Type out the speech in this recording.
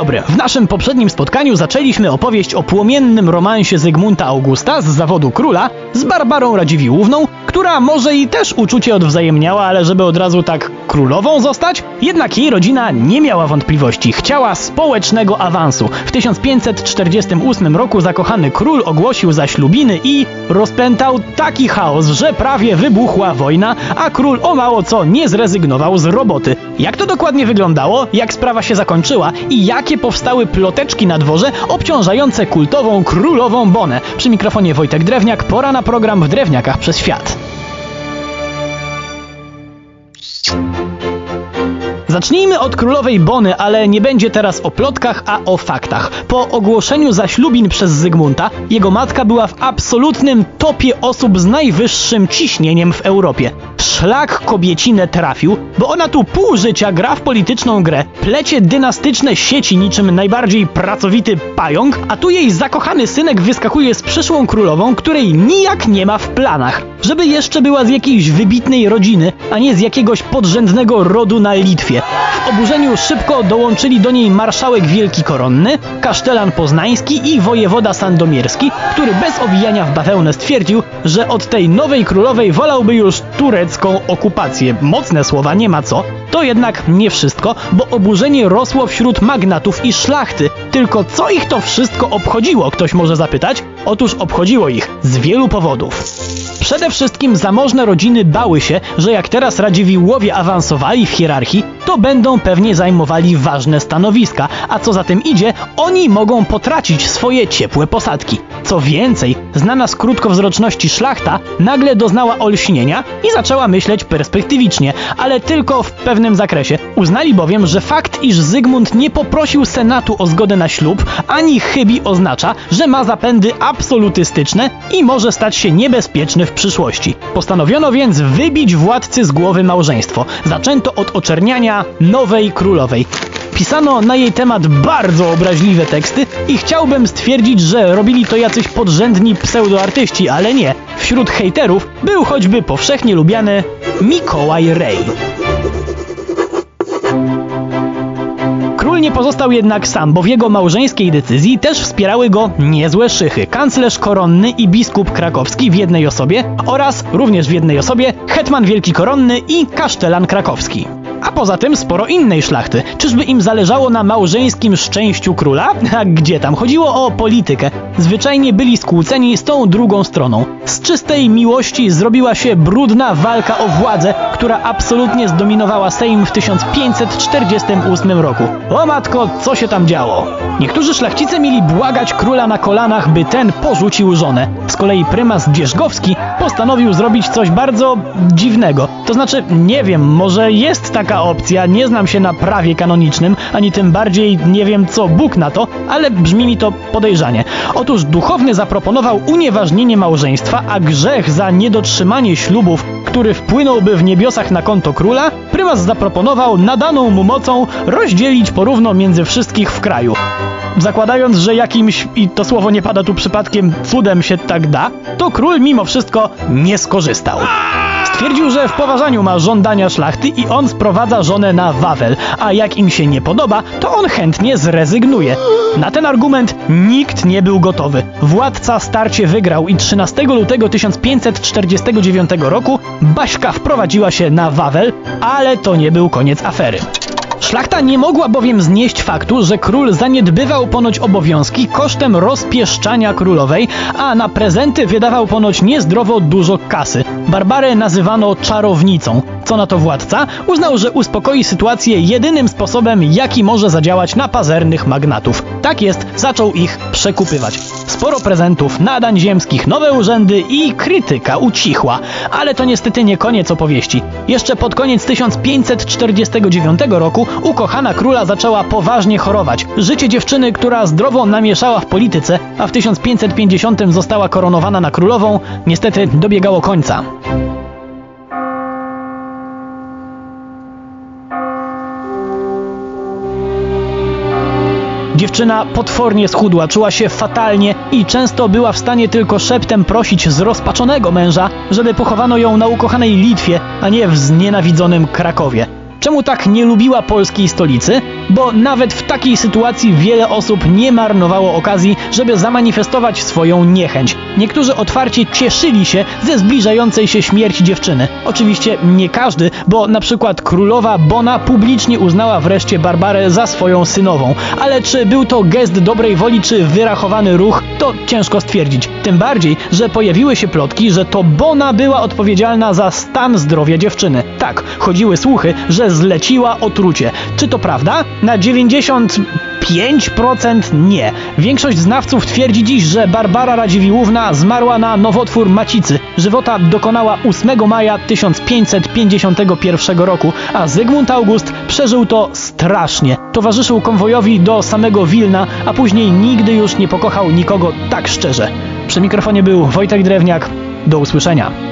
dobry. W naszym poprzednim spotkaniu zaczęliśmy opowieść o płomiennym romansie Zygmunta Augusta z zawodu króla z Barbarą Radziwiłłówną, która może i też uczucie odwzajemniała, ale żeby od razu tak królową zostać? Jednak jej rodzina nie miała wątpliwości. Chciała społecznego awansu. W 1548 roku zakochany król ogłosił zaślubiny i rozpętał taki chaos, że prawie wybuchła wojna, a król o mało co nie zrezygnował z roboty. Jak to dokładnie wyglądało, jak sprawa się zakończyła i jakie powstały ploteczki na dworze obciążające kultową królową Bonę. Przy mikrofonie Wojtek Drewniak, pora na program w Drewniakach przez świat. Zacznijmy od królowej Bony, ale nie będzie teraz o plotkach, a o faktach. Po ogłoszeniu zaślubin przez Zygmunta, jego matka była w absolutnym topie osób z najwyższym ciśnieniem w Europie. Szlak kobiecinę trafił, bo ona tu pół życia gra w polityczną grę, plecie dynastyczne sieci niczym najbardziej pracowity pająk, a tu jej zakochany synek wyskakuje z przyszłą królową, której nijak nie ma w planach. Żeby jeszcze była z jakiejś wybitnej rodziny, a nie z jakiegoś podrzędnego rodu na Litwie. Oburzeniu szybko dołączyli do niej marszałek Wielki Koronny, kasztelan poznański i wojewoda sandomierski, który bez owijania w bawełnę stwierdził, że od tej nowej królowej wolałby już turecką okupację. Mocne słowa, nie ma co. To jednak nie wszystko, bo oburzenie rosło wśród magnatów i szlachty. Tylko co ich to wszystko obchodziło, ktoś może zapytać? Otóż obchodziło ich z wielu powodów. Przede wszystkim zamożne rodziny bały się, że jak teraz Radziwiłłowie awansowali w hierarchii, to będą pewnie zajmowali ważne stanowiska, a co za tym idzie, oni mogą potracić swoje ciepłe posadki. Co więcej, znana z krótkowzroczności szlachta nagle doznała olśnienia i zaczęła myśleć perspektywicznie, ale tylko w pewnym zakresie. Uznali bowiem, że fakt, iż Zygmunt nie poprosił Senatu o zgodę na ślub, ani chybi oznacza, że ma zapędy absolutystyczne i może stać się niebezpieczny w przyszłości. Postanowiono więc wybić władcy z głowy małżeństwo. Zaczęto od oczerniania nowej królowej. Pisano na jej temat bardzo obraźliwe teksty i chciałbym stwierdzić, że robili to jacyś podrzędni pseudoartyści, ale nie. Wśród hejterów był choćby powszechnie lubiany Mikołaj Rej. Król nie pozostał jednak sam, bo w jego małżeńskiej decyzji też wspierały go niezłe szychy. Kanclerz koronny i biskup krakowski w jednej osobie oraz również w jednej osobie hetman wielki koronny i kasztelan krakowski. A poza tym sporo innej szlachty. Czyżby im zależało na małżeńskim szczęściu króla? A gdzie tam? Chodziło o politykę. Zwyczajnie byli skłóceni z tą drugą stroną. Z czystej miłości zrobiła się brudna walka o władzę, która absolutnie zdominowała Sejm w 1548 roku. O matko, co się tam działo? Niektórzy szlachcice mieli błagać króla na kolanach, by ten porzucił żonę. Z kolei prymas Dzierzgowski postanowił zrobić coś bardzo dziwnego. To znaczy, nie wiem, może jest taka opcja, nie znam się na prawie kanonicznym, ani tym bardziej nie wiem co Bóg na to, ale brzmi mi to podejrzanie. Otóż duchowny zaproponował unieważnienie małżeństwa, a grzech za niedotrzymanie ślubów, który wpłynąłby w niebiosach na konto króla, prymas zaproponował nadaną mu mocą rozdzielić porówno między wszystkich w kraju. Zakładając, że jakimś, i to słowo nie pada tu przypadkiem, cudem się tak da, to król mimo wszystko nie skorzystał. Stwierdził, że w poważaniu ma żądania szlachty i on sprowadza żonę na Wawel, a jak im się nie podoba, to on chętnie zrezygnuje. Na ten argument nikt nie był gotowy. Władca starcie wygrał i 13 lutego 1549 roku Baśka wprowadziła się na Wawel, ale to nie był koniec afery. Szlachta nie mogła bowiem znieść faktu, że król zaniedbywał ponoć obowiązki kosztem rozpieszczania królowej, a na prezenty wydawał ponoć niezdrowo dużo kasy. Barbarę nazywano czarownicą. Co na to władca? Uznał, że uspokoi sytuację jedynym sposobem, jaki może zadziałać na pazernych magnatów. Tak jest, zaczął ich przekupywać. Sporo prezentów, nadań ziemskich, nowe urzędy i krytyka ucichła. Ale to niestety nie koniec opowieści. Jeszcze pod koniec 1549 roku ukochana króla zaczęła poważnie chorować. Życie dziewczyny, która zdrowo namieszała w polityce, a w 1550 została koronowana na królową, niestety dobiegało końca. Dziewczyna potwornie schudła, czuła się fatalnie i często była w stanie tylko szeptem prosić zrozpaczonego męża, żeby pochowano ją na ukochanej Litwie, a nie w znienawidzonym Krakowie. Czemu tak nie lubiła polskiej stolicy? Bo nawet w takiej sytuacji wiele osób nie marnowało okazji, żeby zamanifestować swoją niechęć. Niektórzy otwarcie cieszyli się ze zbliżającej się śmierci dziewczyny. Oczywiście nie każdy, bo na przykład królowa Bona publicznie uznała wreszcie Barbarę za swoją synową, ale czy był to gest dobrej woli czy wyrachowany ruch, to ciężko stwierdzić. Tym bardziej, że pojawiły się plotki, że to Bona była odpowiedzialna za stan zdrowia dziewczyny. Tak, chodziły słuchy, że zleciła otrucie. Czy to prawda? Na 90 5% nie. Większość znawców twierdzi dziś, że Barbara Radziwiłłówna zmarła na nowotwór macicy. Żywota dokonała 8 maja 1551 roku, a Zygmunt August przeżył to strasznie. Towarzyszył konwojowi do samego Wilna, a później nigdy już nie pokochał nikogo tak szczerze. Przy mikrofonie był Wojtek Drewniak. Do usłyszenia.